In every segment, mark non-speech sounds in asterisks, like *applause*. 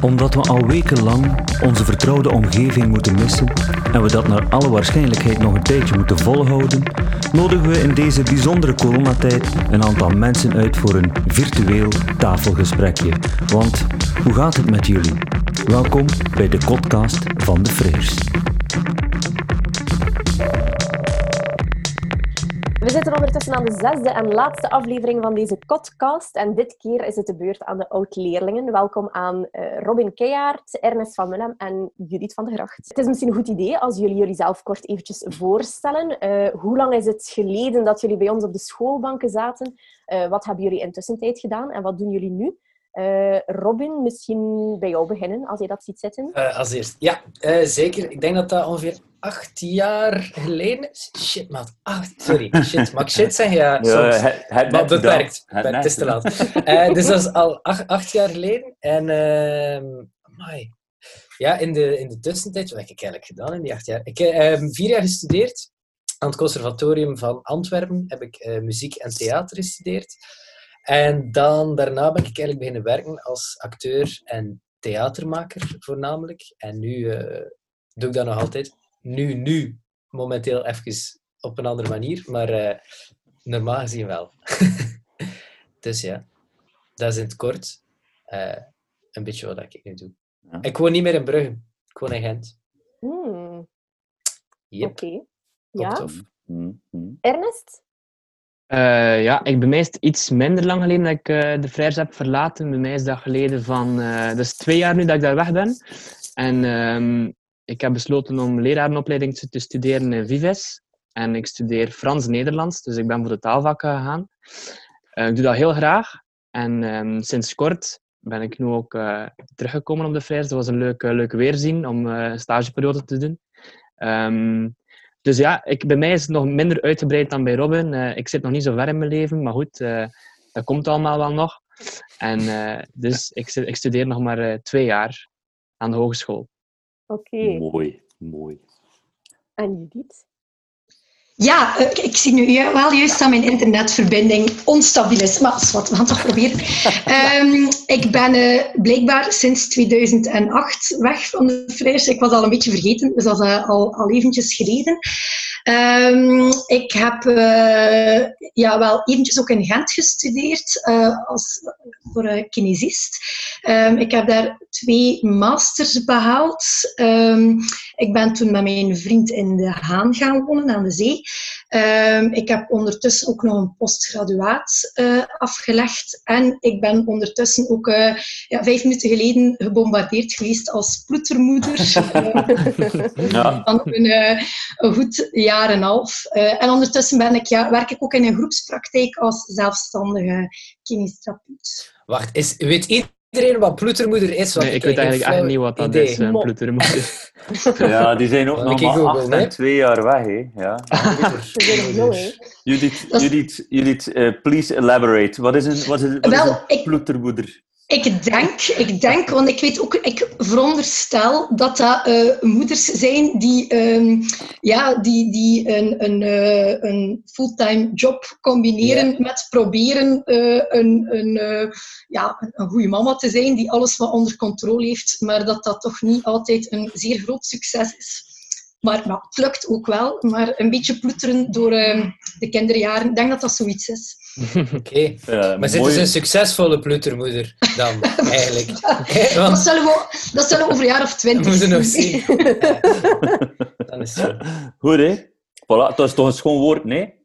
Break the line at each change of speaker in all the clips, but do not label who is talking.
Omdat we al wekenlang onze vertrouwde omgeving moeten missen en we dat naar alle waarschijnlijkheid nog een tijdje moeten volhouden, nodigen we in deze bijzondere coronatijd een aantal mensen uit voor een virtueel tafelgesprekje. Want hoe gaat het met jullie? Welkom bij de podcast van de Freers.
We zitten ondertussen aan de zesde en laatste aflevering van deze podcast. En dit keer is het de beurt aan de oud-leerlingen. Welkom aan uh, Robin Keijaard, Ernest van Mullem en Judith van de Gracht. Het is misschien een goed idee als jullie jullie zelf kort eventjes voorstellen. Uh, hoe lang is het geleden dat jullie bij ons op de schoolbanken zaten? Uh, wat hebben jullie intussen tijd gedaan en wat doen jullie nu? Uh, Robin, misschien bij jou beginnen, als je dat ziet zitten.
Uh, als eerst, ja, uh, zeker. Ik denk dat dat ongeveer acht jaar geleden is. Shit, man. Ah, sorry, shit. Mag ik shit zeggen? Ja, soms. Ja, het, het maar beperkt. Het, het is te laat. dus dat is al acht, acht jaar geleden. En, amai. Ja, in de, in de tussentijd, wat heb ik eigenlijk gedaan in die acht jaar? Ik heb ehm, vier jaar gestudeerd. Aan het conservatorium van Antwerpen heb ik muziek en theater gestudeerd. En dan, daarna ben ik eigenlijk beginnen werken als acteur en theatermaker voornamelijk. En nu uh, doe ik dat nog altijd. Nu, nu, momenteel even op een andere manier, maar uh, normaal gezien wel. *laughs* dus ja, dat is in het kort uh, een beetje wat ik nu doe. Ja. Ik woon niet meer in Brugge, ik woon in Gent.
Hmm.
Yep.
Oké. Okay. Ja.
Mm -hmm.
Ernest?
Uh, ja, ik, is het iets minder lang geleden dat ik uh, de Freires heb verlaten. Bij mij is dat geleden van... Uh, dat is twee jaar nu dat ik daar weg ben. En um, ik heb besloten om lerarenopleiding te, studeren in Vives. En ik studeer Frans-Nederlands, dus ik ben voor de taalvakken gegaan. ik doe dat heel graag. En um, sinds kort ben ik nu ook teruggekomen op de Freires. Dat was een leuk, leuk weerzien om een stageperiode te doen. Um, dus ja, ik, bij mij is het nog minder uitgebreid dan bij Robin. Uh, ik zit nog niet zo ver in mijn leven, maar goed, uh, dat komt allemaal wel nog. En uh, dus ik, ik, studeer nog maar twee jaar aan de hogeschool.
Oké. Okay.
Mooi, mooi.
En Judith?
Ja, ik, ik, zie nu wel juist dat mijn internetverbinding onstabiel is. Maar wat, we gaan toch proberen. um, *laughs* ik ben uh, blijkbaar sinds 2008 weg van de Freers. Ik was al een beetje vergeten, dus dat is uh, al, al eventjes geleden. Um, ik heb uh, ja, wel eventjes ook in Gent gestudeerd als, voor een kinesist. Um, ik heb daar twee masters behaald. ik ben toen met mijn vriend in De Haan gaan wonen, aan de zee. Um, ik heb ondertussen ook nog een postgraduaat uh, afgelegd. En ik ben ondertussen ook uh, ja, vijf minuten geleden gebombardeerd geweest als ploetermoeder. *laughs* ja. Van een, uh, een, goed jaar en een half. en ondertussen ben ik, ja, werk ik ook in een groepspraktijk als zelfstandige kinestherapeut.
Wacht, is, weet iedereen wat ploetermoeder is?
Nee, ik weet eigenlijk echt niet wat dat idee. is, een ploetermoeder. *laughs*
ja, die zijn ook nog maar acht en twee jaar weg, hè. Ja. *laughs* Judith, Judith, Judith uh, please elaborate. Wat is een, wat is, wat
Wel,
is een ploetermoeder?
Ik denk, ik denk, want ik weet ook, ik veronderstel dat dat uh, moeders zijn die, um, ja, die, die een, een, uh, een fulltime job combineren met proberen uh, een, een, ja, een goede mama te zijn die alles wat onder controle heeft, maar dat dat toch niet altijd een zeer groot succes is. Maar nou, het lukt ook wel, maar een beetje ploeteren door de kinderjaren, ik denk dat dat zoiets is. *laughs*
Oké. Okay. Ja, maar zit dus een succesvolle ploetermoeder dan, *laughs* eigenlijk?
Want... dat, zullen we, dat zullen we over een jaar of twintig *laughs*
moeten nog zien.
dan is het Goed, hè? Voilà, dat is toch een schoon woord, nee?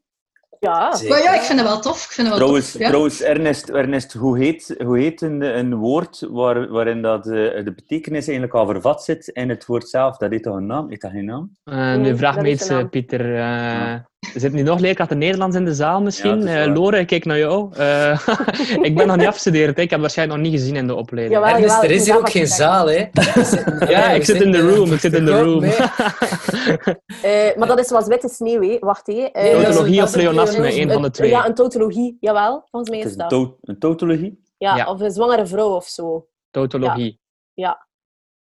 Ja. Maar ja, ik vind het wel tof. Ik vind het wel
trouwens,
tof, ja.
trouwens Ernest, Ernest, hoe heet, hoe heet een, een woord waar, waarin dat, uh, de betekenis eigenlijk al vervat zit in het woord zelf? Dat heeft toch een naam? Heeft dat geen naam?
Uh, nu vraag me iets, Pieter. Uh, ja. Zit nu nog leerkrachten Nederlands in de zaal misschien? Ja, Lore, ik kijk naar jou. *laughs* ik ben nog niet afgestudeerd. Ik heb waarschijnlijk nog niet gezien in de opleiding.
Jawel, jawel, er is hier ook geen zaal, hè? *laughs*
ja, ik zit in de room. Ik zit in de room. *laughs*
maar dat is zoals witte sneeuw, hè? Wacht, hè?
Tautologie of pleonasme, een van de twee.
Ja, een tautologie, jawel. Volgens mij is, dat.
Een, een tautologie?
Ja, ja, of een zwangere vrouw of zo.
Tautologie.
Ja.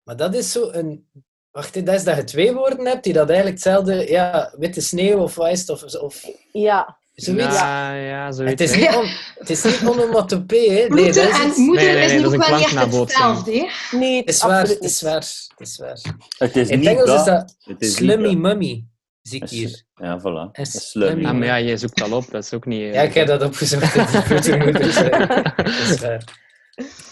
Maar dat is zo een... Wacht, dat is dat je twee woorden hebt die dat eigenlijk hetzelfde... Ja, witte sneeuw of wat het? Of, of...
Ja.
Zoiets.
Ja, ja, zoiets.
Het is niet, on, het is niet onomatopee, hè.
Nee, dat is... en moeder
nee, nee, nee,
is nu ook wel niet echt
hetzelfde,
hè?
Nee,
het is waar. Het is waar. Het is waar.
Het is
In
niet
Engels is
dat. Het
slummy mummy, zie ik hier.
Ja, voilà.
Een
slummy.
Ah, maar ja, je zoekt al op, dat is ook niet...
Ja, ik heb dat opgezocht. Dat is waar.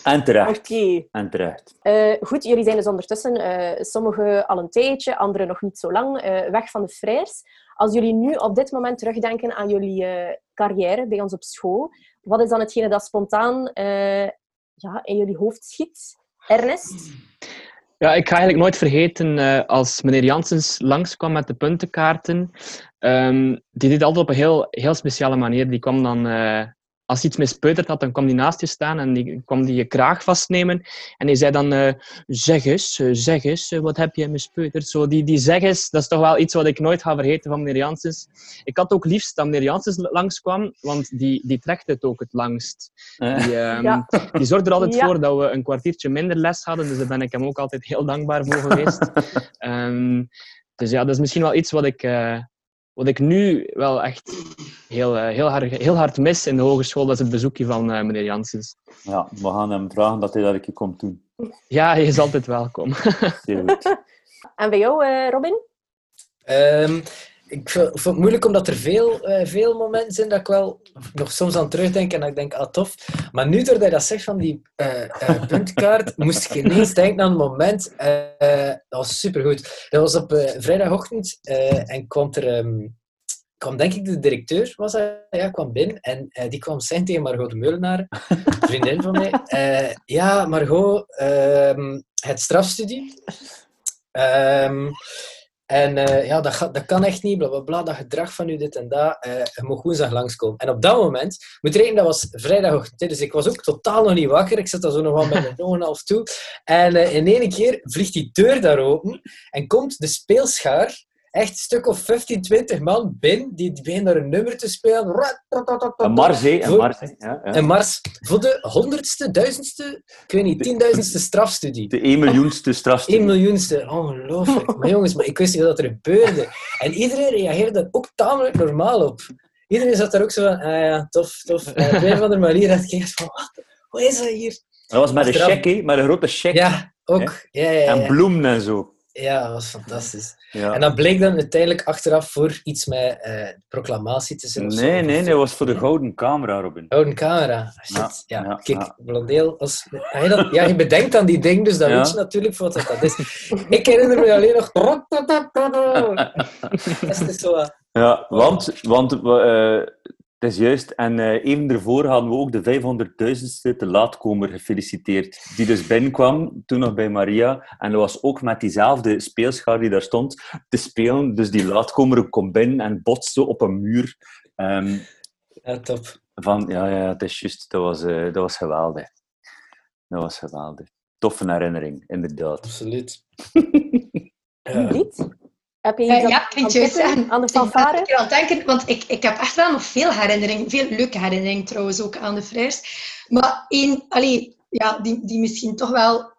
En terecht.
Oké.
En terecht.
Eh, goed, jullie zijn dus ondertussen, eh sommigen al een tijdje, anderen nog niet zo lang, eh, weg van de Freirs. Als jullie nu op dit moment terugdenken aan jullie eh, carrière bij ons op school, wat is dan hetgene dat spontaan eh, ja, in jullie hoofd schiet? Ernest?
Ja, ik ga eigenlijk nooit vergeten eh, als meneer Janssens langskwam met de puntenkaarten. Ehm, die deed altijd op een heel, heel speciale manier. Die kwam dan, eh, als hij iets mispeuterd had, dan kwam die naast je staan en die kwam die je kraag vastnemen. En die zei dan, eh, zeg eens, eh, zeg eens, eh, wat heb je mispeuterd? Zo, die, die zeg eens, dat is toch wel iets wat ik nooit ga vergeten van meneer Janssens. Ik had ook liefst dat meneer Janssens langskwam, want die, die trekt het ook het langst.
Eh,
Die, ehm,
Ja.
die zorgde er altijd
Ja.
voor dat we een kwartiertje minder les hadden, dus daar ben ik hem ook altijd heel dankbaar voor geweest. *laughs* Ehm, dus ja, dat is misschien wel iets wat ik, eh, wat ik nu wel echt heel, eh, heel, hard, heel hard mis in de hogeschool, dat is het bezoekje van eh, meneer Janssens.
ja, we gaan hem vragen dat hij dat een keer komt doen.
Ja, hij is altijd welkom.
Zeer goed. *laughs*
En bij jou, eh, Robin?
Ehm, ik vind vind het moeilijk omdat er veel, eh, veel momenten zijn dat ik wel nog soms aan terugdenk en dat ik denk, ah tof. Maar nu, doordat je dat zegt van die eh, eh, puntkaart, *laughs* moest ik ineens denken aan een moment. dat was supergoed. Dat was op vrijdagochtend en kwam er... ehm, kwam denk ik de directeur, was hij, ja, kwam binnen en die kwam zeggen tegen Margot de Meulenaar, *laughs* vriendin van mij. ja, Margot, ehm, het strafstudie. Ehm, en eh, ja, dat, dat kan echt niet, bla bla bla, dat gedrag van u, dit en dat. eh je mag woensdag langskomen. En op dat moment, moet rekenen, dat was vrijdagochtend, dus ik was ook totaal nog niet wakker. Ik zat daar zo nog wel met mijn ogen half toe. En eh, in één keer vliegt die deur daar open en komt de speelschaar, echt een stuk of 15, 20 man binnen, die beginnen daar een nummer te spelen.
Een Mars, hè? Een Mars. Ja, ja.
En Mars, voor de honderdste, duizendste, ik weet niet, tienduizendste strafstudie.
De 1 miljoenste
1
strafstudie.
miljoenste, ongelooflijk. Maar jongens, maar ik wist niet wat er gebeurde. En iedereen reageerde daar ook tamelijk normaal op. Iedereen zat daar ook zo van, ah ja, tof, tof. En op een of andere manier had ik van, wat, wat is dat hier?
Dat was met een check? Met een grote check.
Ja, ook. Ja, ja, ja.
En bloemen en zo.
Ja, dat was fantastisch.
Ja.
En dat bleek dan uiteindelijk achteraf voor iets met eh, proclamatie te zijn. zo.
Nee, nee, nee, dat was voor de gouden camera, Robin.
Gouden camera. Shit.
Ja,
Ja, kijk,
ja.
blondeel. Als, ja, je dat- ja, je bedenkt aan die ding, dus dan weet je natuurlijk wat dat is. Ik herinner me alleen nog... *laughs* Dat is dus zo... eh,
Ja, want, want eh, het is juist, en eh, even daarvoor hadden we ook de 500.000ste te laatkomer gefeliciteerd. Die dus binnenkwam, toen nog bij Maria. En dat was ook met diezelfde speelschaar die daar stond te spelen. Dus die laatkomer komt binnen en botste op een muur. Ehm,
Ja, top.
van, ja, ja, het is juist, dat was, eh, dat was geweldig. Dat was geweldig. Toffe herinnering, inderdaad.
Absoluut. *laughs* Ja.
Heb je
Eh,
iets
ja,
aan- tippen?
zeggen. *laughs*
Aan de
Ik ben
fanfare?
aan het denken, want ik, ik heb echt wel nog veel herinneringen, veel leuke herinneringen trouwens ook aan de Freirs. Maar één, allee, ja, die, die misschien toch wel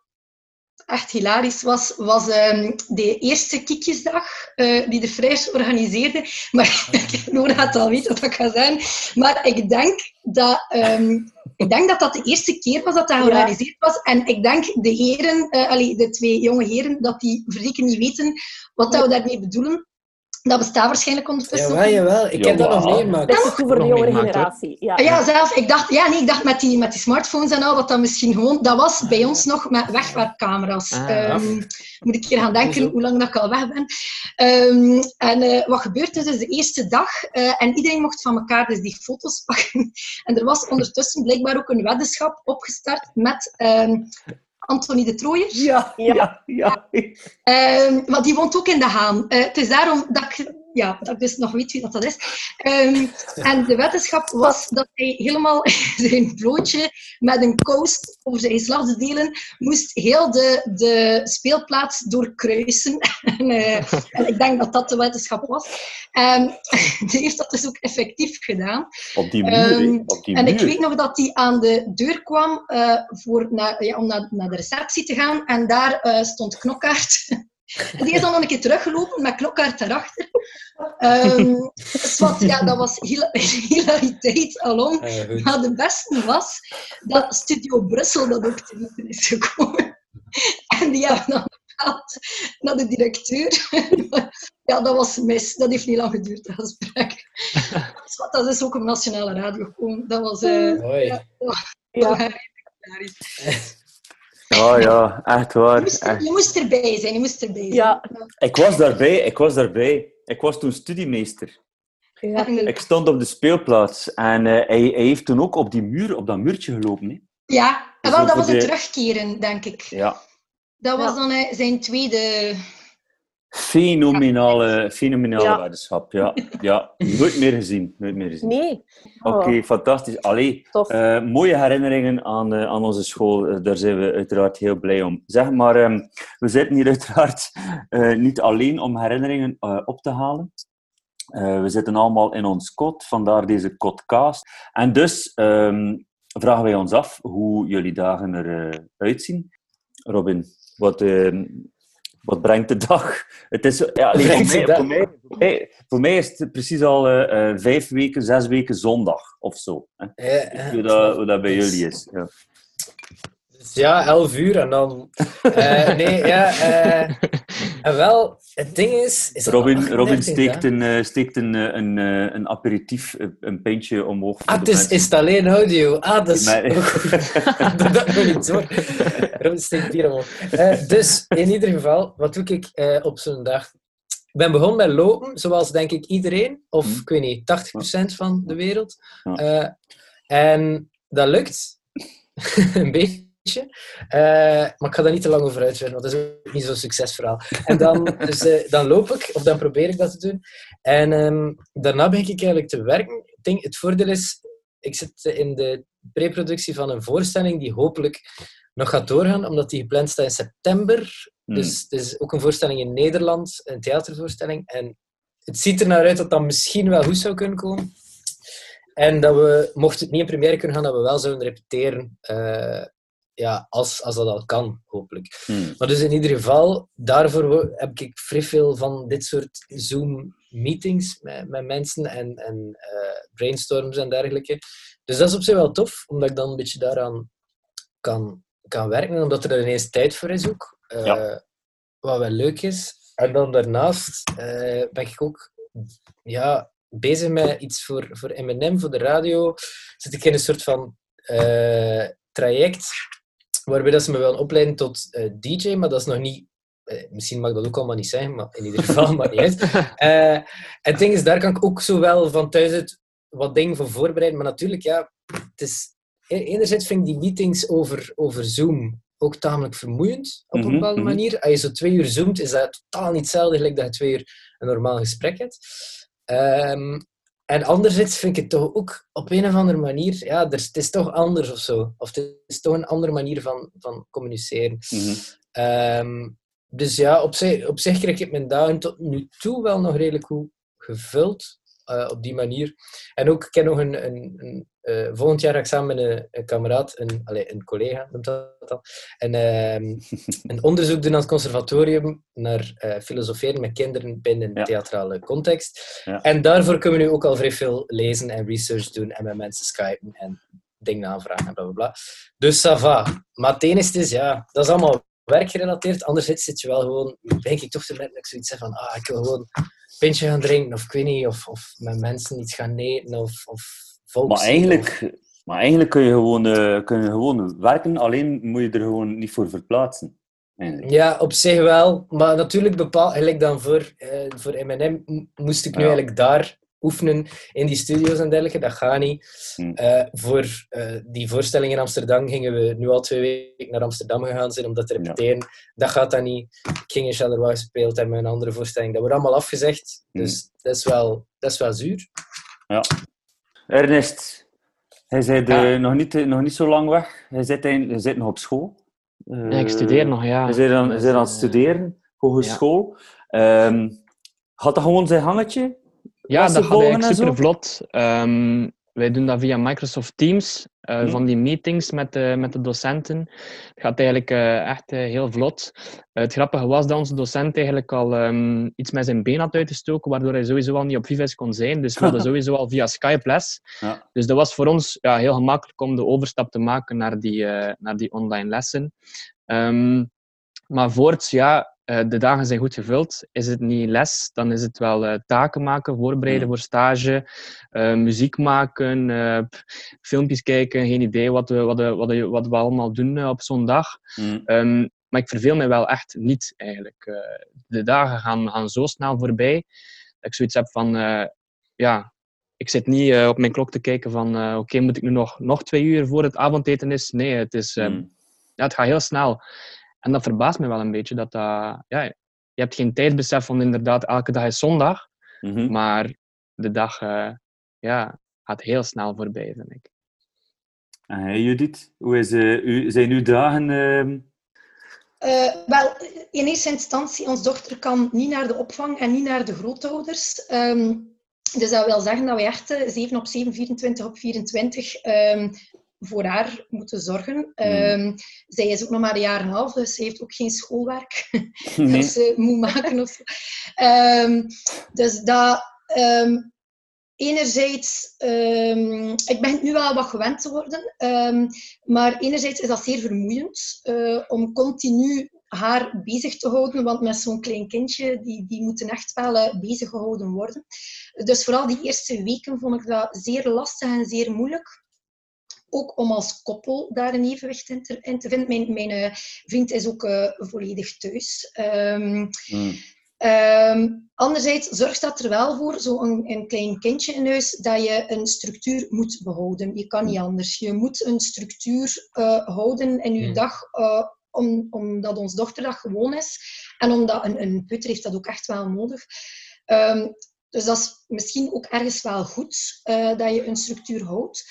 echt hilarisch was, was ehm, de eerste Kiekjesdag eh, die de Freirs organiseerde. Maar *laughs* Nora gaat al weten wat ik ga zeggen. Maar ik denk dat... ehm, ik denk dat dat de eerste keer was dat dat georganiseerd was. En ik denk de heren, eh, allee, de twee jonge heren, dat die zeker niet weten wat dat we daarmee bedoelen. Dat bestaat waarschijnlijk ondertussen
Jawel, jawel. Ik heb dat nog meegemaakt.
Dat is goed voor de jongere generatie. Ja.
Ah, Ja, zelf. Ik dacht, ja, nee, ik dacht met die, met die smartphones en al, dat dat misschien gewoon... Dat was bij ons nog met wegwerpcamera's.
Ah,
Ehm, moet ik hier gaan denken hoe lang dat ik al weg ben. Ehm, en eh, wat gebeurt er dus de eerste dag? eh, en iedereen mocht van elkaar dus die foto's *laughs* pakken. En er was ondertussen blijkbaar ook een weddenschap opgestart met ehm Anthony de Trooier.
Ja,
ja,
ja.
Ehm, maar die woont ook in De Haan. Eh, het is daarom dat ik, ja, dat ik dus nog weet wie dat, dat is. Ehm, en de wetenschap was dat hij helemaal *laughs* zijn blootje met een coast over zijn geslachtsdelen moest heel de, de speelplaats doorkruisen. *laughs* en, eh, en ik denk dat dat de wetenschap was. En *laughs* die heeft dat dus ook effectief gedaan.
Op die muur.
Ehm,
Op die
En ik weet nog dat hij aan de deur kwam eh, voor naar, ja, om naar, naar de receptie te gaan. En daar eh, stond Knokkaart die is dan nog een keer teruggelopen met klokkaart erachter. Um, dus wat, ja, dat was *laughs* hilariteit alom. maar de beste was dat Studio Brussel dat ook te weten is gekomen. En die hebben dan gebeld naar de directeur. *laughs* ja, dat was mis. Dat heeft niet lang geduurd, dat gesprek. dat is ook op nationale radio gekomen. Dat was... Uh, ja, ja.
Oh ja, echt waar.
Je moest, erbij zijn, je moest erbij zijn.
Ja.
Ik was daarbij, ik was daarbij. Ik was toen studiemeester. Ja. Ik stond op de speelplaats en uh, hij, hij, heeft toen ook op die muur, op dat muurtje gelopen. Hè.
Ja, dus wel, dat was het terugkeren, denk ik.
Ja.
Dat was dan uh, zijn tweede
Fenomenale, fenomenale ja. weddenschap, ja. ja. Nooit meer gezien. Nooit meer gezien.
Nee.
Oké, oh. fantastisch. Allee, uh, mooie herinneringen aan, uh, aan onze school. Uh, daar zijn we uiteraard heel blij om. Zeg maar, um, we zitten hier *laughs* uiteraard niet alleen om herinneringen op te halen. we zitten allemaal in ons kot, vandaar deze kotcast. En dus um, vragen wij ons af hoe jullie dagen eruit zien. Robin, wat, ehm, wat brengt de dag? Het is, ja, voor, mij, voor, mij, voor, mij, is het precies al uh, vijf weken, zes weken zondag of zo. Hè? hoe, dat, hoe dat bij jullie is. Ja.
Dus ja, elf uur en dan... Uh, *laughs* nee, ja... en wel, het ding is... is
Robin, Robin steekt, een, steekt een, een, een aperitief, een pintje omhoog.
Ah, het is, is het alleen audio? Ah, dat is... Nee. *laughs* dat wil niet hoor. Robin steekt hier omhoog. dus, in ieder geval, wat doe ik op zo'n dag? Ik ben begonnen met lopen, zoals denk ik iedereen, of hmm. ik weet niet, 80% van de wereld. Ja. en dat lukt. *laughs* een beetje. Uh, maar ik ga daar niet te lang over uitweiden, want dat is niet zo'n succesverhaal. En dan, *laughs* dus, uh, dan loop ik, of dan probeer ik dat te doen. En um, daarna begin ik eigenlijk te werken. Ik denk, het voordeel is, ik zit in de preproductie van een voorstelling die hopelijk nog gaat doorgaan, omdat die gepland staat in september. Hmm. Dus het is ook een voorstelling in Nederland, een theatervoorstelling. En het ziet er naar uit dat dat misschien wel goed zou kunnen komen. En dat we, mocht het niet in première kunnen gaan, dat we wel zouden repeteren uh, ja, als, als dat al kan, hopelijk. Hmm. Maar dus in ieder geval, daarvoor heb ik vrij veel van dit soort Zoom-meetings met, met mensen en, en uh, brainstorms en dergelijke. Dus dat is op zich wel tof, omdat ik dan een beetje daaraan kan, kan werken, omdat er ineens tijd voor is ook. Uh, Wat wel leuk is. En dan daarnaast uh, ben ik ook ja, bezig met iets voor, voor M&M, voor de radio. Zit ik in een soort van traject waarbij dat ze me willen opleiden tot uh, DJ, maar dat is nog niet... Uh, misschien mag ik dat ook allemaal niet zeggen, maar in ieder *laughs* geval maar niet uit. Uh, het ding is, daar kan ik ook zowel van thuis uit wat dingen voor voorbereiden, maar natuurlijk, ja, het is... E-, enerzijds vind ik die meetings over, over Zoom ook tamelijk vermoeiend, op een mhm, bepaalde mhm. manier. Als je zo twee uur zoomt, is dat totaal niet hetzelfde gelijk dat je twee uur een normaal gesprek hebt. Um, en anderzijds vind ik het toch ook op een of andere manier, ja, er, het is toch anders of zo. Of het is toch een andere manier van, van communiceren. Mhm. Ehm, dus ja, op zich, op zich krijg ik mijn dagen tot nu toe wel nog redelijk goed gevuld. Uh, op die manier. En ook, ik heb nog een, een, een uh, volgend jaar ga ik samen met een, een kameraad, een, allez, een collega, noemt dat dan, en, uh, *laughs* een onderzoek doen aan het conservatorium naar uh, filosoferen met kinderen binnen een theatrale context. Ja. En daarvoor kunnen we nu ook al vrij veel lezen en research doen en met mensen skypen en dingen aanvragen en bla bla bla. Dus ça va. Maar het is, ja, dat is allemaal werkgerelateerd. Anderzijds zit je wel gewoon, denk ik toch te met ik zoiets van, ah, ik wil gewoon pintje gaan drinken, of ik weet niet, of, of met mensen iets gaan eten, of, of
maar eigenlijk, maar eigenlijk kun, je gewoon, uh, kun je gewoon werken, alleen moet je er gewoon niet voor verplaatsen. Eigenlijk.
Ja, op zich wel. Maar natuurlijk bepaal, gelijk dan voor, uh, voor M&M moest ik nu eigenlijk daar oefenen in die studio's en dergelijke. Dat gaat niet. Hm. Uh, voor die voorstelling in Amsterdam gingen we nu al twee weken naar Amsterdam gegaan zijn om dat te repeteren. Ja. Dat gaat dan niet. Ik ging in Charleroi gespeeld en mijn andere voorstelling. Dat wordt allemaal afgezegd. Hm. Dus dat is, wel, dat is wel zuur.
Ja. Ernest, hij zit ja. nog, niet, nog niet zo lang weg. Hij zit, hij zit nog op school.
Uh, ja, ik studeer nog, ja.
Hij zit aan, hij zit aan het studeren, hogeschool. Ja. Um, had dat gewoon zijn hangetje?
Ja, dat gaat eigenlijk super vlot. Um, wij doen dat via Microsoft Teams. uh, van die meetings met de, met de docenten. Het gaat eigenlijk uh, echt uh, heel vlot. het grappige was dat onze docent eigenlijk al um, iets met zijn been had uitgestoken, waardoor hij sowieso al niet op Vives kon zijn. Dus we hadden *laughs* sowieso al via Skype les. Ja. Dus dat was voor ons ja, heel gemakkelijk om de overstap te maken naar die, naar die online lessen. Um, maar voorts, ja, de dagen zijn goed gevuld. Is het niet les, dan is het wel uh, taken maken, voorbereiden mm. voor stage, uh, muziek maken, filmpjes kijken. Geen idee wat we, wat we, wat we, wat we allemaal doen op zo'n dag. Mm. Um, maar ik verveel mij wel echt niet, eigenlijk. de dagen gaan, gaan zo snel voorbij dat ik zoiets heb van... ja, ik zit niet op mijn klok te kijken van... Oké, moet ik nu nog, nog twee uur voor het avondeten is? Nee, het, is, mm. ja, het gaat heel snel. En dat verbaast me wel een beetje. Dat, dat, ja, je hebt geen tijdbesef van inderdaad elke dag is zondag. Mhm. Maar de dag uh, ja, gaat heel snel voorbij, vind ik.
En hey Judith, hoe is, uh, u, zijn uw dagen... Uh...
wel, in eerste instantie, onze dochter kan niet naar de opvang en niet naar de grootouders. Um, dus dat wil zeggen dat we echt 7 op 7, 24 op 24 um, voor haar moeten zorgen. Um, zij is ook nog maar een jaar en een half, dus ze heeft ook geen schoolwerk *laughs* nee. dat ze moet maken. Of, um, dus dat... Um, enerzijds, ik ben nu wel wat gewend te worden, maar enerzijds is dat zeer vermoeiend uh, om continu haar bezig te houden, want met zo'n klein kindje, die, die moeten echt wel uh, bezig gehouden worden. Dus vooral die eerste weken vond ik dat zeer lastig en zeer moeilijk ook om als koppel daar een evenwicht in te, in te vinden. Mijn, mijn uh, vriend is ook uh, volledig thuis. Um, mm. um, anderzijds zorgt dat er wel voor, zo'n een, klein kindje in huis, dat je een structuur moet behouden. Je kan niet anders. Je moet een structuur uh, houden in je mm. dag, om, omdat ons dochter dat gewoon is. En omdat een, een putter heeft dat ook echt wel nodig. Um, dus dat is misschien ook ergens wel goed, dat je een structuur houdt.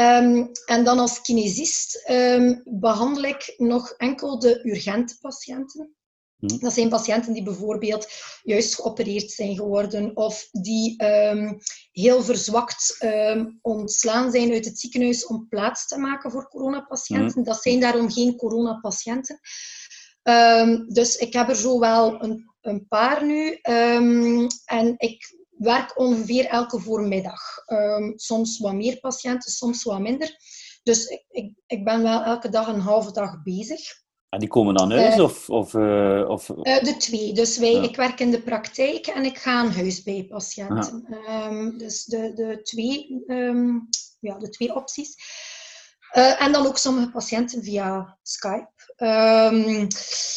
Um, en dan als kinesist um, behandel ik nog enkel de urgente patiënten. Hm. Dat zijn patiënten die bijvoorbeeld juist geopereerd zijn geworden of die um, heel verzwakt ontslaan zijn uit het ziekenhuis om plaats te maken voor coronapatiënten. Hm. Dat zijn daarom geen coronapatiënten. dus ik heb er zo wel een, een paar nu. en ik werk ongeveer elke voormiddag. Um, soms wat meer patiënten, soms wat minder. Dus ik, ik, ik, ben wel elke dag een halve dag bezig.
En die komen dan huis? Uh, of, of, uh, of...
Uh, de twee. Dus wij, ik werk in de praktijk en ik ga aan huis bij patiënten. Um, dus de, de, twee, um, ja, de twee opties. En dan ook sommige patiënten via Skype. Um,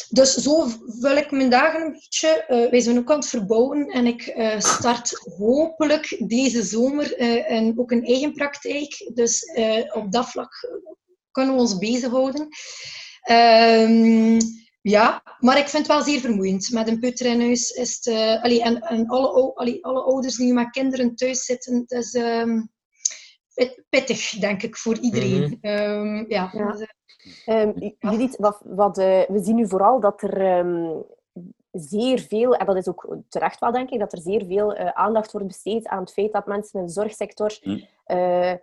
dus zo vul ik mijn dagen een beetje. Uh, wij zijn ook aan het verbouwen en ik uh, start hopelijk deze zomer en ook een eigen praktijk. Dus op dat vlak kunnen we ons bezighouden. Um, ja, maar ik vind het wel zeer vermoeiend. Met een putter in huis is het... en en alle, alle ouders die met kinderen thuis zitten. Um, pittig, denk ik, voor iedereen. Mm -hmm. ja. ja.
Um, Judith, wat, wat, uh, we zien nu vooral dat er um, zeer veel, en dat is ook terecht wel, denk ik, dat er zeer veel uh, aandacht wordt besteed aan het feit dat mensen in de zorgsector mm. uh,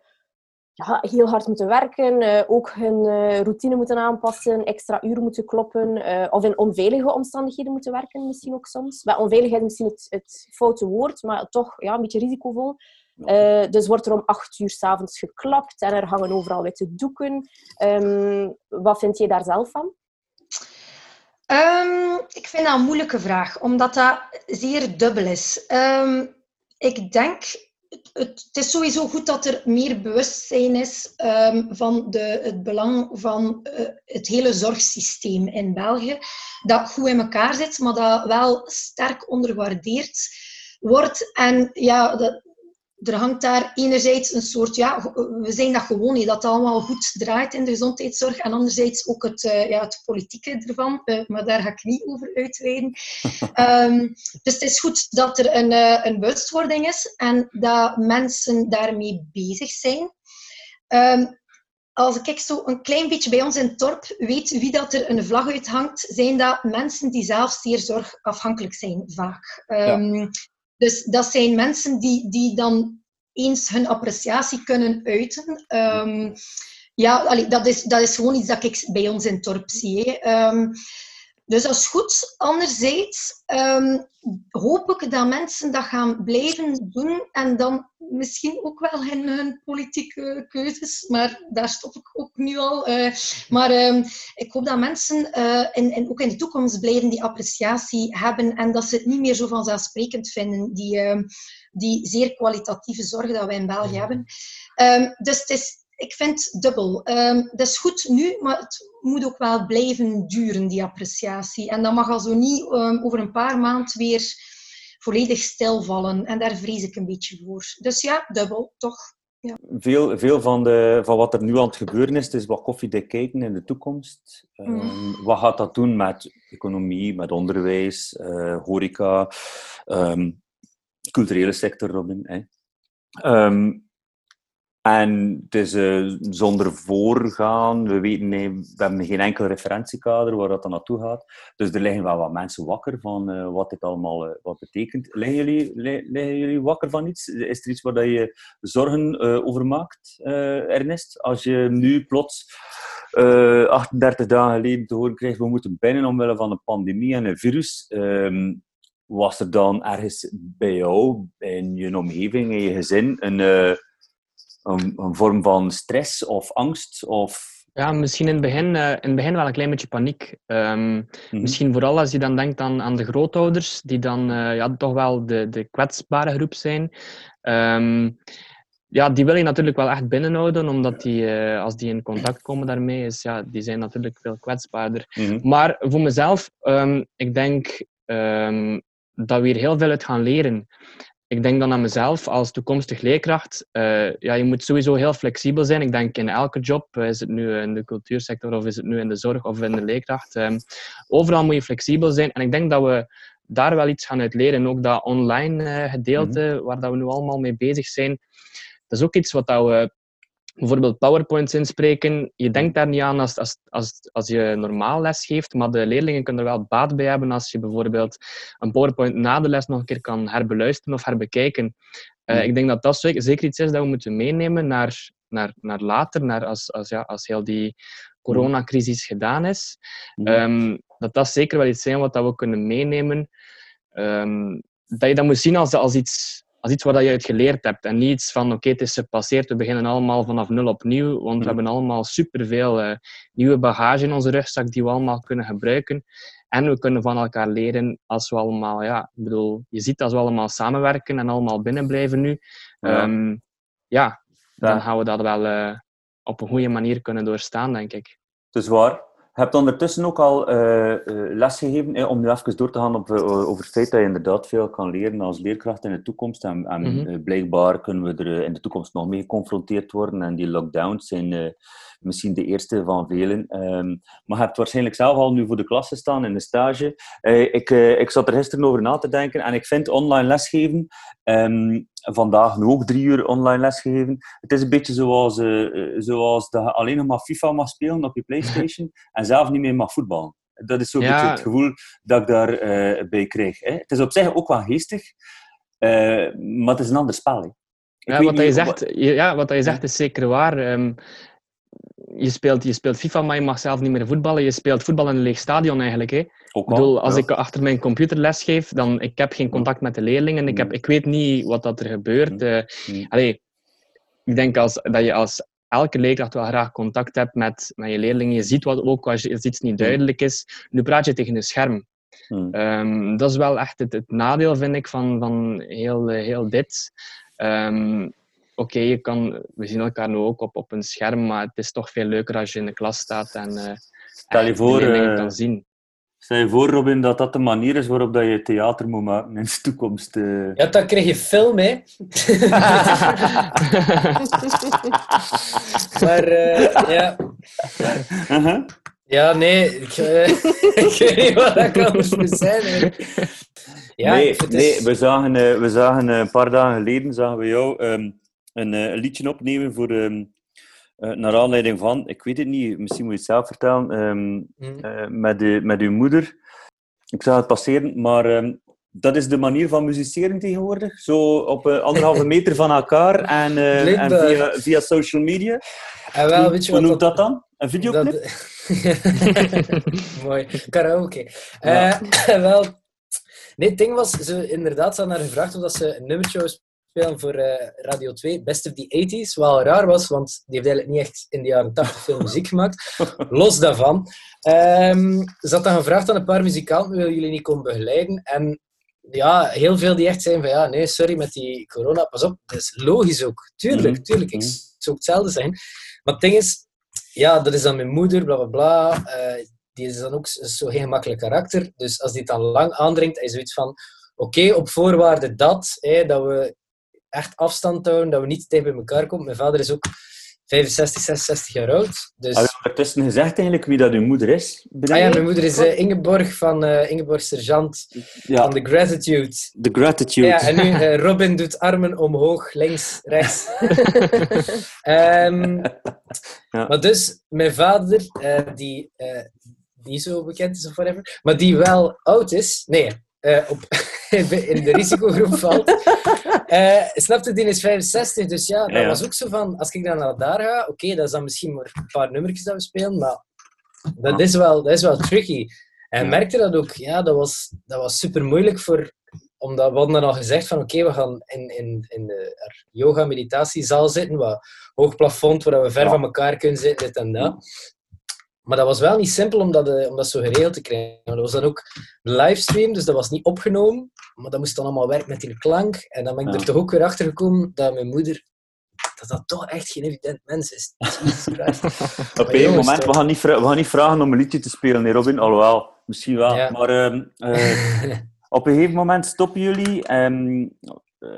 ja, heel hard moeten werken, ook hun routine moeten aanpassen, extra uren moeten kloppen, of in onveilige omstandigheden moeten werken misschien ook soms. Bij onveiligheid is misschien het, het foute woord, maar toch ja, een beetje risicovol. Uh, dus wordt er om acht uur s'avonds geklapt en er hangen overal witte doeken. Um, wat vind je daar zelf van?
Um, ik vind dat een moeilijke vraag, omdat dat zeer dubbel is. Um, ik denk, het, het, is sowieso goed dat er meer bewustzijn is van de, het belang van uh, het hele zorgsysteem in België. Dat goed in elkaar zit, maar dat wel sterk onderwaardeerd wordt. En ja, dat, er hangt daar enerzijds een soort, ja, we zijn dat gewoon niet, dat het allemaal goed draait in de gezondheidszorg. En anderzijds ook het, uh, ja, het politieke ervan, uh, maar daar ga ik niet over uitweiden. um, *laughs* dus het is goed dat er een, uh, een bewustwording is en dat mensen daarmee bezig zijn. Um, als ik zo een klein beetje bij ons in het dorp weet wie dat er een vlag uithangt, zijn dat mensen die zelf zeer zorgafhankelijk zijn, vaak. Um, dus dat zijn mensen die, die dan eens hun appreciatie kunnen uiten. Um, Ja, dat, is, dat is gewoon iets dat ik bij ons in het dorp zie. Ehm, dus dat is goed. Anderzijds um, hoop ik dat mensen dat gaan blijven doen en dan misschien ook wel in hun politieke keuzes, maar daar stop ik ook nu al. Uh, maar um, ik hoop dat mensen uh, in, in, ook in de toekomst blijven die appreciatie hebben en dat ze het niet meer zo vanzelfsprekend vinden, die, uh, die zeer kwalitatieve zorg dat wij in België hebben. dus het is ik vind dubbel. Um, dat is goed nu, maar het moet ook wel blijven duren, die appreciatie. En dat mag al zo niet um, over een paar maanden weer volledig stilvallen. En daar vrees ik een beetje voor. Dus ja, dubbel, toch. Ja.
Veel, veel van, de, van wat er nu aan het gebeuren is, is wat koffiedik kijken in de toekomst. Um, Wat gaat dat doen met economie, met onderwijs, uh, horeca, culturele sector, Robin? Hè? En het is uh, zonder voorgaan. We, weten, nee, we hebben geen enkel referentiekader waar dat dan naartoe gaat. Dus er liggen wel wat mensen wakker van uh, wat dit allemaal uh, wat betekent. Liggen jullie, jullie wakker van iets? Is er iets waar je zorgen over maakt, Ernest? Als je nu plots 38 dagen geleden te horen krijgt, we moeten binnen omwille van een pandemie en een virus. Um, was er dan ergens bij jou, in je omgeving, in je gezin, een een, een, vorm van stress of angst? Of...
Ja, misschien in het, begin, uh, in het begin wel een klein beetje paniek. Um, Misschien vooral als je dan denkt aan, aan de grootouders, die dan uh, ja, toch wel de, de kwetsbare groep zijn. Um, ja, die wil je natuurlijk wel echt binnenhouden, omdat die, uh, als die in contact komen daarmee, is, ja, die zijn natuurlijk veel kwetsbaarder. Mm Maar voor mezelf, um, ik denk dat we hier heel veel uit gaan leren ik denk dan aan mezelf als toekomstig leerkracht. Uh, ja, je moet sowieso heel flexibel zijn. Ik denk in elke job, is het nu in de cultuursector of is het nu in de zorg of in de leerkracht. Um, overal moet je flexibel zijn. En ik denk dat we daar wel iets gaan uit leren. Ook dat online uh, gedeelte, mhm. waar dat we nu allemaal mee bezig zijn, dat is ook iets wat dat we bijvoorbeeld PowerPoints inspreken. Je denkt daar niet aan als, als, als, als je normaal les geeft, maar de leerlingen kunnen er wel baat bij hebben als je bijvoorbeeld een PowerPoint na de les nog een keer kan herbeluisteren of herbekijken. Uh, ik denk dat dat zeker iets is dat we moeten meenemen naar, naar, naar later, naar als, als, ja, als heel die coronacrisis gedaan is. Um, dat dat zeker wel iets zijn wat dat we kunnen meenemen. Um, dat je dat moet zien als, als iets als iets waar je uit geleerd hebt. En niet iets van, oké, het is gepasseerd, we beginnen allemaal vanaf nul opnieuw. Want we hebben allemaal superveel uh, nieuwe bagage in onze rugzak die we allemaal kunnen gebruiken. En we kunnen van elkaar leren als we allemaal, ja, ik bedoel, je ziet als we allemaal samenwerken en allemaal binnen blijven nu. Ja, um, ja dan gaan we dat wel uh, op een goede manier kunnen doorstaan, denk ik.
Het is waar. Je hebt ondertussen ook al uh, lesgegeven, eh, om nu even door te gaan op, over het feit dat je inderdaad veel kan leren als leerkracht in de toekomst. En, en mhm. blijkbaar kunnen we er in de toekomst nog mee geconfronteerd worden. En die lockdowns zijn misschien de eerste van velen. Um, maar je hebt waarschijnlijk zelf al nu voor de klas gestaan in de stage. ik, ik zat er gisteren over na te denken en ik vind online lesgeven um, vandaag nu ook drie uur online lesgegeven. Het is een beetje zoals, uh, zoals dat je alleen nog maar FIFA mag spelen op je PlayStation *laughs* en zelf niet meer mag voetballen. Dat is zo'n beetje het gevoel dat ik daarbij bij krijg. Hè. Het is op zich ook wel geestig, maar het is een ander spel. Hè.
Ja wat, je zegt, ja, wat je zegt is zeker waar. Um, je, speelt, je speelt FIFA, maar je mag zelf niet meer voetballen. Je speelt voetbal in een leeg stadion eigenlijk. Hè. ik bedoel, als ik achter mijn computer les geef, dan ik heb geen contact met de leerlingen. Ik, heb, ik weet niet wat dat er gebeurt. Uh, allee, ik denk als, dat je als elke leerkracht wel graag contact hebt met, met je leerlingen. Je ziet wat ook als, als iets niet duidelijk is. Nu praat je tegen een scherm. Um, dat is wel echt het, het, nadeel, vind ik, van, van heel, heel dit. Um, oké, je kan, we zien elkaar nu ook op, op een scherm, maar het is toch veel leuker als je in de klas staat en, uh,
Stel je voor, uh, kan zien. Stel je voor, Robin, dat dat de manier is waarop dat je theater moet maken in de toekomst. Uh...
Ja, dan krijg je film, hè. *laughs* maar, ja. Uh -huh. Ja, nee, ik, *laughs* ik weet niet wat dat anders moet zijn.
Ja, nee, nee we zagen, we zagen een paar dagen geleden zagen we jou um, een, eh, een liedje opnemen voor, um, naar aanleiding van, ik weet het niet, misschien moet je het zelf vertellen, um, mm. met, de, met uw moeder. Ik zag het passeren, maar um, dat is de manier van musiceren tegenwoordig. Zo op uh, anderhalve *laughs* meter van elkaar en, en via, via, social media.
En wel, weet je
Hoe noemt dat dan? Een videoclip?
Dat... *laughs* Mooi. Karaoke. Ja. *laughs* wel, nee, het ding was, ze inderdaad ze naar gevraagd omdat ze een nummertje spelen voor uh, Radio 2, Best of the 80s. Wel raar was, want die heeft eigenlijk niet echt in de jaren 80 veel muziek gemaakt. *laughs* Los daarvan. Um, ze had dan gevraagd aan een paar muzikanten, willen jullie niet komen begeleiden? En ja, heel veel die echt zijn van, ja, nee, sorry met die corona, pas op. Dat is logisch ook. Tuurlijk, mhm. tuurlijk. Ik mhm. zou hetzelfde zijn. Maar het ding is, ja, dat is dan mijn moeder, bla bla bla. Uh, die is dan ook zo geen gemakkelijk karakter. Dus als die het dan lang aandringt, is zoiets van, oké, op voorwaarde dat, dat we echt afstand houden, dat we niet tegen bij elkaar komen. Mijn vader is ook 65, 66 jaar oud. Dus...
Heb je ondertussen gezegd eigenlijk wie dat uw moeder is?
Ah ja, mijn moeder is uh, Ingeborg van uh, Ingeborg Sergeant ja. van The Gratitude.
The Gratitude.
Ja, en nu uh, Robin doet armen omhoog, links, rechts. um, *laughs* ja. Maar dus, mijn vader, die niet zo bekend is of whatever, maar die wel oud is. Nee, op, *laughs* in de risicogroep valt. Uh, snapte, die is 65, dus ja, dat was ook zo van, als ik dan naar daar ga, oké, okay, dat is dan misschien maar een paar nummertjes dat we spelen, maar dat is wel, dat is wel tricky. En ja. merkte dat ook, ja, dat was, dat was super moeilijk voor, omdat we hadden dan al gezegd van oké, we gaan in, in, in de yoga-meditatiezaal zitten, wat hoog plafond, waar we ver van elkaar kunnen zitten, dit en dat. Maar dat was wel niet simpel om dat, uh, om dat zo geregeld te krijgen. Dat was dan ook livestream, dus dat was niet opgenomen. Maar dat moest dan allemaal werken met die klank. En dan ben ik er toch ook weer achter gekomen dat mijn moeder dat dat toch echt geen evident mens is. *laughs*
op een moment, we gaan, niet we gaan niet vragen om een liedje te spelen, nee, Robin. Alhoewel, misschien wel. Maar uh, uh, *laughs* op een gegeven moment stoppen jullie um,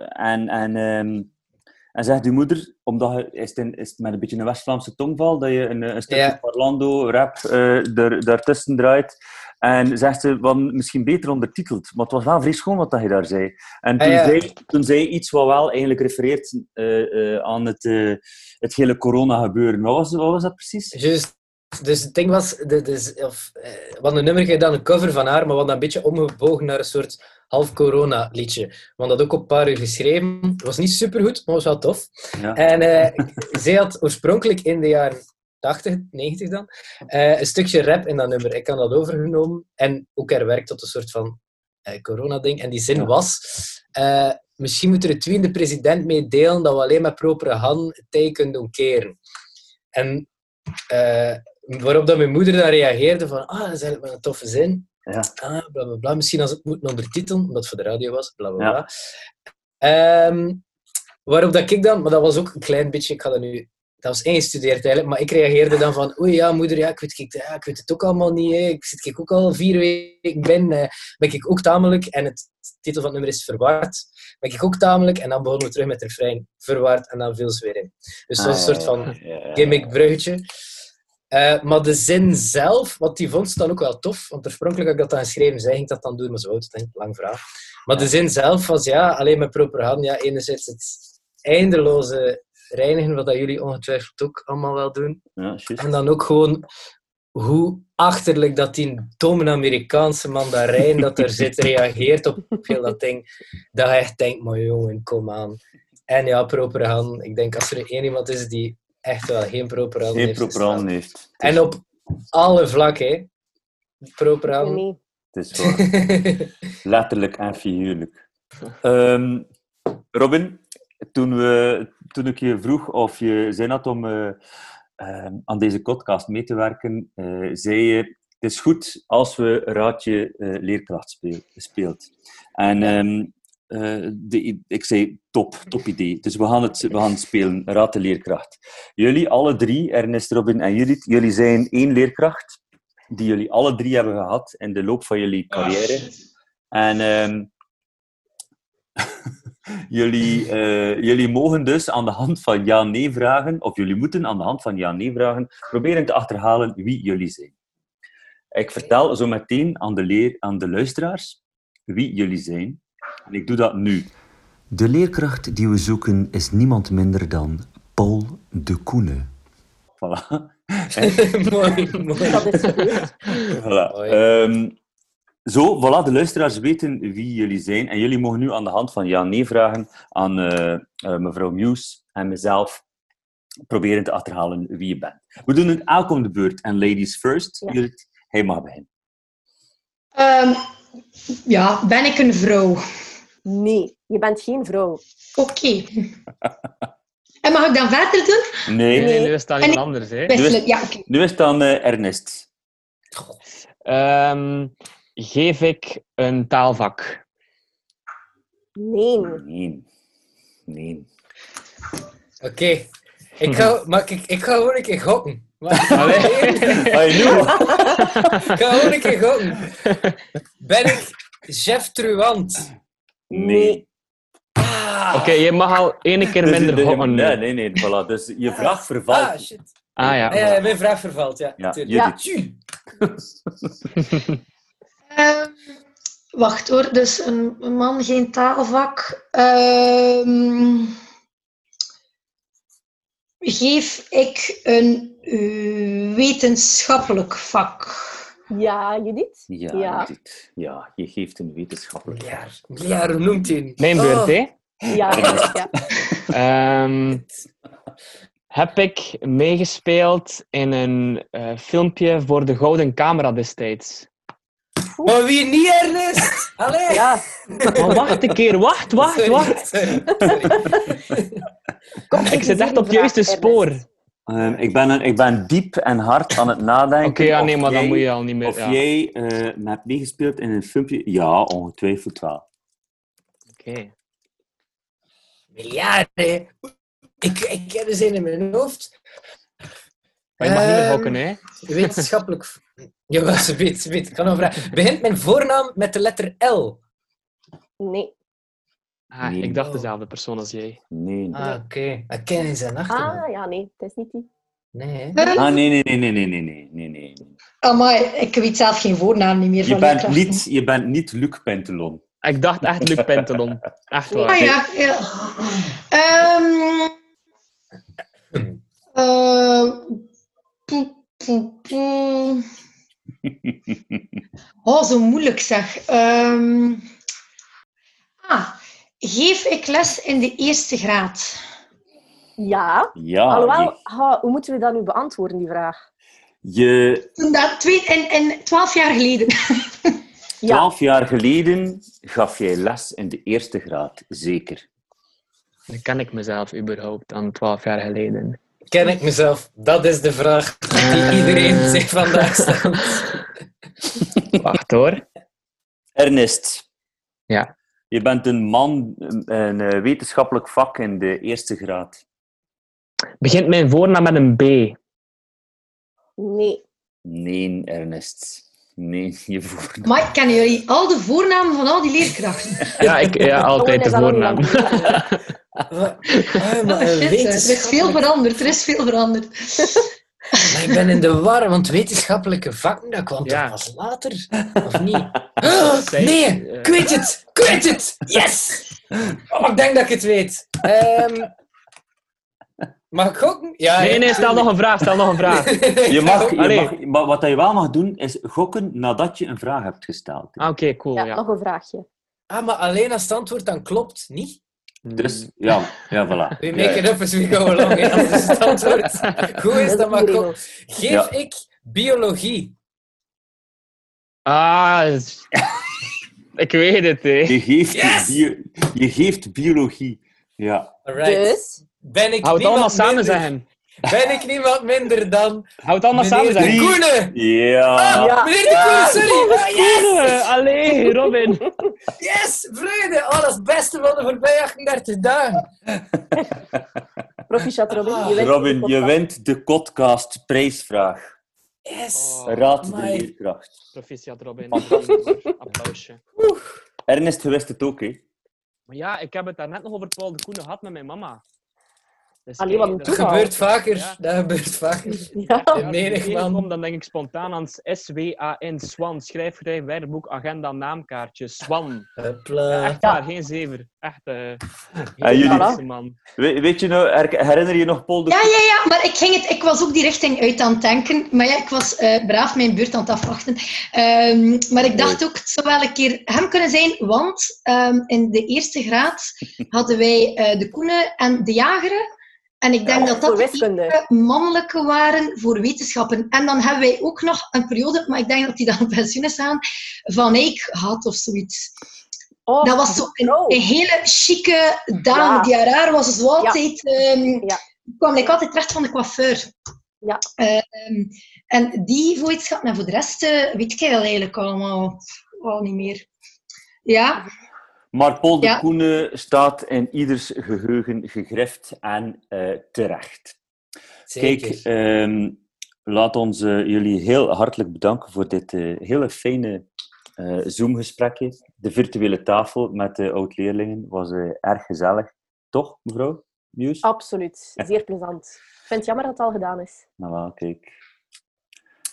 en, en um, en zegt uw moeder, omdat is het, is het met een beetje een West-Vlaamse tongval, dat je een, een stukje parlando, rap uh, er, daartussen draait. En zegt ze, wat misschien beter ondertiteld. Maar het was wel vrij schoon wat je daar zei. En toen, ah, zei, toen zei iets wat wel eigenlijk refereert uh, uh, aan het, het hele corona-gebeuren. Wat was, wat was dat precies?
Juist. Dus het ding was, dus, of, wat een nummer je dan een cover van haar, maar wat een beetje omgebogen naar een soort half corona liedje. Want dat ook op een paar uur geschreven. Het was niet supergoed, maar was wel tof. Ja. En uh, *laughs* zij had oorspronkelijk in de jaren 80, 90 dan, uh, een stukje rap in dat nummer. Ik had dat overgenomen en ook herwerkt tot een soort van uh, corona-ding. En die zin was... misschien moet er het tweede president mee delen dat we alleen met propere hand tijd kunnen doen keren. En waarop dat mijn moeder dan reageerde van, ah, dat is eigenlijk wel een toffe zin. Ja. Ah, bla, bla, bla. Misschien als het moet ondertitelen, omdat het voor de radio was, bla bla bla. Ehm, waarop dat ik dan, maar dat was ook een klein beetje, ik ga dat nu, dat was ingestudeerd eigenlijk, maar ik reageerde dan van, oei ja, moeder, ja, ik, weet, ik, ja, ik weet het ook allemaal niet, hè. ik zit ik ook al vier weken ben, uh, ben ik ook tamelijk, en het titel van het nummer is Verwaard, ben ik ook tamelijk, en dan begonnen we terug met het refrein, Verwaard, en dan viel ze weer in. Dus dat was een soort van gimmick bruggetje. Uh, maar de zin zelf, wat die vond ze dan ook wel tof. Want oorspronkelijk had ik dat dan geschreven, zij ging dat dan doen, maar het, denk lang vraag. Maar de zin zelf was ja, alleen met proper hand. Ja, enerzijds het eindeloze reinigen, wat dat jullie ongetwijfeld ook allemaal wel doen. Ja, en dan ook gewoon hoe achterlijk dat die domme Amerikaanse mandarijn dat er zit, *laughs* reageert op heel dat ding. Dat je echt denkt, maar jongen, kom aan. En ja, proper hand. Ik denk als er één iemand is die echt wel geen proper.
Geen proper heeft.
En op alle vlakken, proper aan.
Het is waar. *laughs* Letterlijk en figuurlijk. Um, Robin, toen, we, toen ik je vroeg of je zin had om uh, aan deze podcast mee te werken, uh, zei je: Het is goed als we Raadje uh, Leerkracht speelt. En um, uh, de, ik zei top, top idee. Dus we gaan het, we gaan het spelen, Raad de Leerkracht. Jullie, alle drie, Ernest, Robin en Judith, jullie zijn één leerkracht die jullie alle drie hebben gehad in de loop van jullie ah, carrière. en um, *laughs* jullie, uh, jullie mogen dus aan de hand van ja-nee vragen, of jullie moeten aan de hand van ja-nee vragen, proberen te achterhalen wie jullie zijn. Ik vertel zo meteen aan de, leer, aan de luisteraars wie jullie zijn. En ik doe dat nu. De leerkracht die we zoeken is niemand minder dan Paul de Koene. Voilà. *laughs*
mooi, mooi. Dat is
Voilà. Um, Zo, voilà, de luisteraars weten wie jullie zijn. En jullie mogen nu aan de hand van ja-nee vragen aan uh, uh, mevrouw Muse en mezelf proberen te achterhalen wie je bent. We doen het elk om de beurt. En ladies first, ja. Judith, hij mag beginnen.
Um, ja, ben ik een vrouw?
Nee, je bent geen vrouw.
Oké. Okay. *laughs* en mag ik dan verder doen?
Nee.
Nee, nu is het dan iemand anders. Hè?
Nu is, ja, okay.
nu is het dan uh, Ernest.
Um, geef ik een taalvak?
Nee.
Nee. Nee.
Oké. Okay. Ik ga, *laughs* maar ik, ik ga gewoon een keer gokken. Maar,
Allee.
ik ga gewoon een keer gokken. Ben ik chef truant?
Nee.
Ah.
Oké, okay, je mag al één keer minder
dus,
gokken.
Nee, nee, nee. Voilà. Dus je vraag vervalt.
Ah, shit.
Ah ja.
Ah, ja, mijn vraag vervalt, ja.
ja,
ja.
uh, *laughs* wacht hoor, dus een, een man, geen taalvak. Uh, geef ik een uh, wetenschappelijk vak?
Ja, Judith?
Ja, ja. Judith. Ja, je geeft een wetenschappelijk vak.
Ja, hoe noemt hij?
Mijn beurt,
oh.
hè?
Ja, *laughs* ja.
um, heb ik meegespeeld in een uh, filmpje voor de Gouden Camera destijds?
Maar wie niet, Ernest? Allee!
Ja.
Maar wacht een keer, wacht, wacht,
Sorry,
wacht.
sorry.
Kom,
Ik zit echt op het juiste spoor. Oké,
Um, ik, ben een, ik ben diep en hard aan het nadenken.
ja,
of
nee, maar dan moet je al niet meer...
Of
ja.
jij uh, hebt meegespeeld in een filmpje? Ja, ongetwijfeld wel.
Oké.
Miljarden. Ik, ik heb er zin in mijn hoofd.
Maar je mag niet meer
Ehm,
gokken, hè?
Wetenschappelijk... Jawel, ze weet, ze weet. Ik kan nog vragen. Begint mijn voornaam met de letter L?
Nee.
Ah,
Nee.
ik dacht dezelfde persoon als jij.
Nee.
Ah, oké. Ik ken zijn achternaam.
Ah, ja, nee. Het is niet die.
Nee, hè?
Ah, nee, nee, nee, nee, nee, nee, nee, nee.
Amai, ik weet zelf geen voornaam niet meer
Je
van
bent niet, je bent niet Luc Pentelon.
Ik dacht echt Luc Pentelon. Echt waar.
Ah ja, ja. Ehm eh, poe, poe, poe. *laughs* Oh, zo moeilijk zeg. Ehm geef ik les in de eerste graad?
Ja.
Ja,
Alhoewel,
je,
ha, hoe moeten we dat nu beantwoorden, die vraag?
je
Toen Dat, twee, en, en twaalf jaar geleden. *laughs*
Ja.
twaalf jaar geleden gaf jij les in de eerste graad, zeker.
Dan ken ik mezelf überhaupt dan 12 jaar geleden.
Ken ik mezelf? Dat is de vraag die iedereen zich vandaag stelt.
Wacht hoor.
Ernest.
Ja.
Je bent een man, een, eh, wetenschappelijk vak in de eerste graad.
Begint mijn voornaam met een B?
Nee.
Nee, Ernest. Nee, *laughs* je voornaam.
Maar kennen jullie al de voornamen van al die leerkrachten? *laughs*
Ja, ik, ja altijd de
dat
voornaam.
Ah, maar een
Shit, er is veel veranderd, er is veel veranderd.
Maar ik ben in de war, want wetenschappelijke vakken, dat kwam
Ja.
toch pas later? Of niet? *laughs* Ah, nee,
eh,
ik weet het! Ik weet het! Yes! Oh, ik denk dat ik het weet. Ehm mag ik gokken? Ja,
Nee, nee, stel nog een vraag, stel nog een vraag. *laughs*
Je mag, je mag, maar wat je wel mag doen, is gokken nadat je een vraag hebt gesteld.
Ah, Oké, cool,
Ja,
ja.
nog een vraagje.
Ah, maar alleen als het antwoord dan klopt, niet?
Dus, ja, ja, voilà. *laughs*
We make it up as we go along. hè. Als het antwoord goed is,
Dat is
Geef
Ja.
ik biologie?
Ah, is- *laughs* ik weet het, hè.
Je geeft,
Yes!
bio- je geeft biologie. Ja.
Alright.
Dus,
Ben ik
Hou het allemaal samen
minder,
zeggen.
Ben ik niemand minder dan
Hou het allemaal samen
meneer de. Koene?
Ja.
Ja.
Meneer de Koene, sorry! Ah, yes!
Koene, Allee, Robin.
Yes! Vrede! Oh, dat is het beste van de voorbije 38 dagen.
proficiat Robin. Je wint
Robin,
de
je
podcast.
wint de podcast prijsvraag.
Yes!
Oh.
Raad de leerkracht.
Proficiat, Robin. Applausje.
Ernest, je wist het ook, hè?
Maar ja, ik heb het daarnet nog over Paul de Koene gehad met mijn mama.
Allee, wat een
dat gebeurt vaker. Dat gebeurt vaker. *laughs* Ja.
In menig man. Dan denk ik spontaan aan S-W-A-N, Swan. Schrijfgedrijf, werkboek, agenda, naamkaartje. Swan. echt waar, geen zever. Echt, uh,
jullie, man. We, weet je nou, herinner je nog Paul de
Ja, ja, ja, maar ik, ging het, ik was ook die richting uit aan het denken. Maar ja, ik was uh, braaf mijn beurt aan het afwachten. Um, maar ik dacht ook, het zou wel een keer hem kunnen zijn, want um, in de eerste graad hadden wij uh, de Koenen en de Jageren. En ik denk dat dat de mannelijke waren voor wetenschappen. En dan hebben wij ook nog een periode, maar ik denk dat die dan op pensioen is aan, van Eik had of zoiets. Oh, dat was zo een, een hele chique dame. Die haar was zo altijd... Ja. Um, ja. kwam ik altijd terecht van de coiffeur. Ja. Um, en die wetenschap, en voor de rest uh, weet ik eigenlijk allemaal al niet meer. Ja.
Maar Paul de Koene staat in ieders geheugen gegrift en uh, terecht. Zeker. Kijk, um, laat ons uh, jullie heel hartelijk bedanken voor dit uh, hele fijne Zoom-gesprekje. De virtuele tafel met de oud-leerlingen was erg gezellig. Toch, mevrouw Nieuws?
Absoluut. *laughs* Zeer plezant. Ik vind het jammer dat het al gedaan is.
Nou, wel, kijk.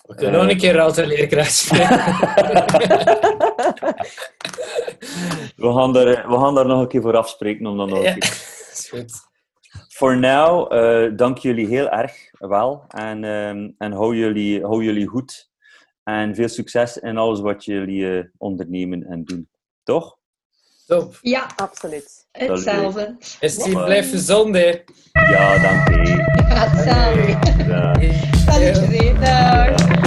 We kunnen nog een keer Router leerkracht spelen.
We, gaan daar, we gaan daar nog een keer voor afspreken om dan nog ja, *laughs* is goed. For now, uh, dank jullie heel erg wel. En, um, en hou, jullie, hou jullie goed. En veel succes in alles wat jullie uh, ondernemen en doen. Toch?
Top.
Ja, absoluut.
Hetzelfde.
Is die blijft gezond, hè?
Ja, dank je.
Ja, hetzelfde. Salut,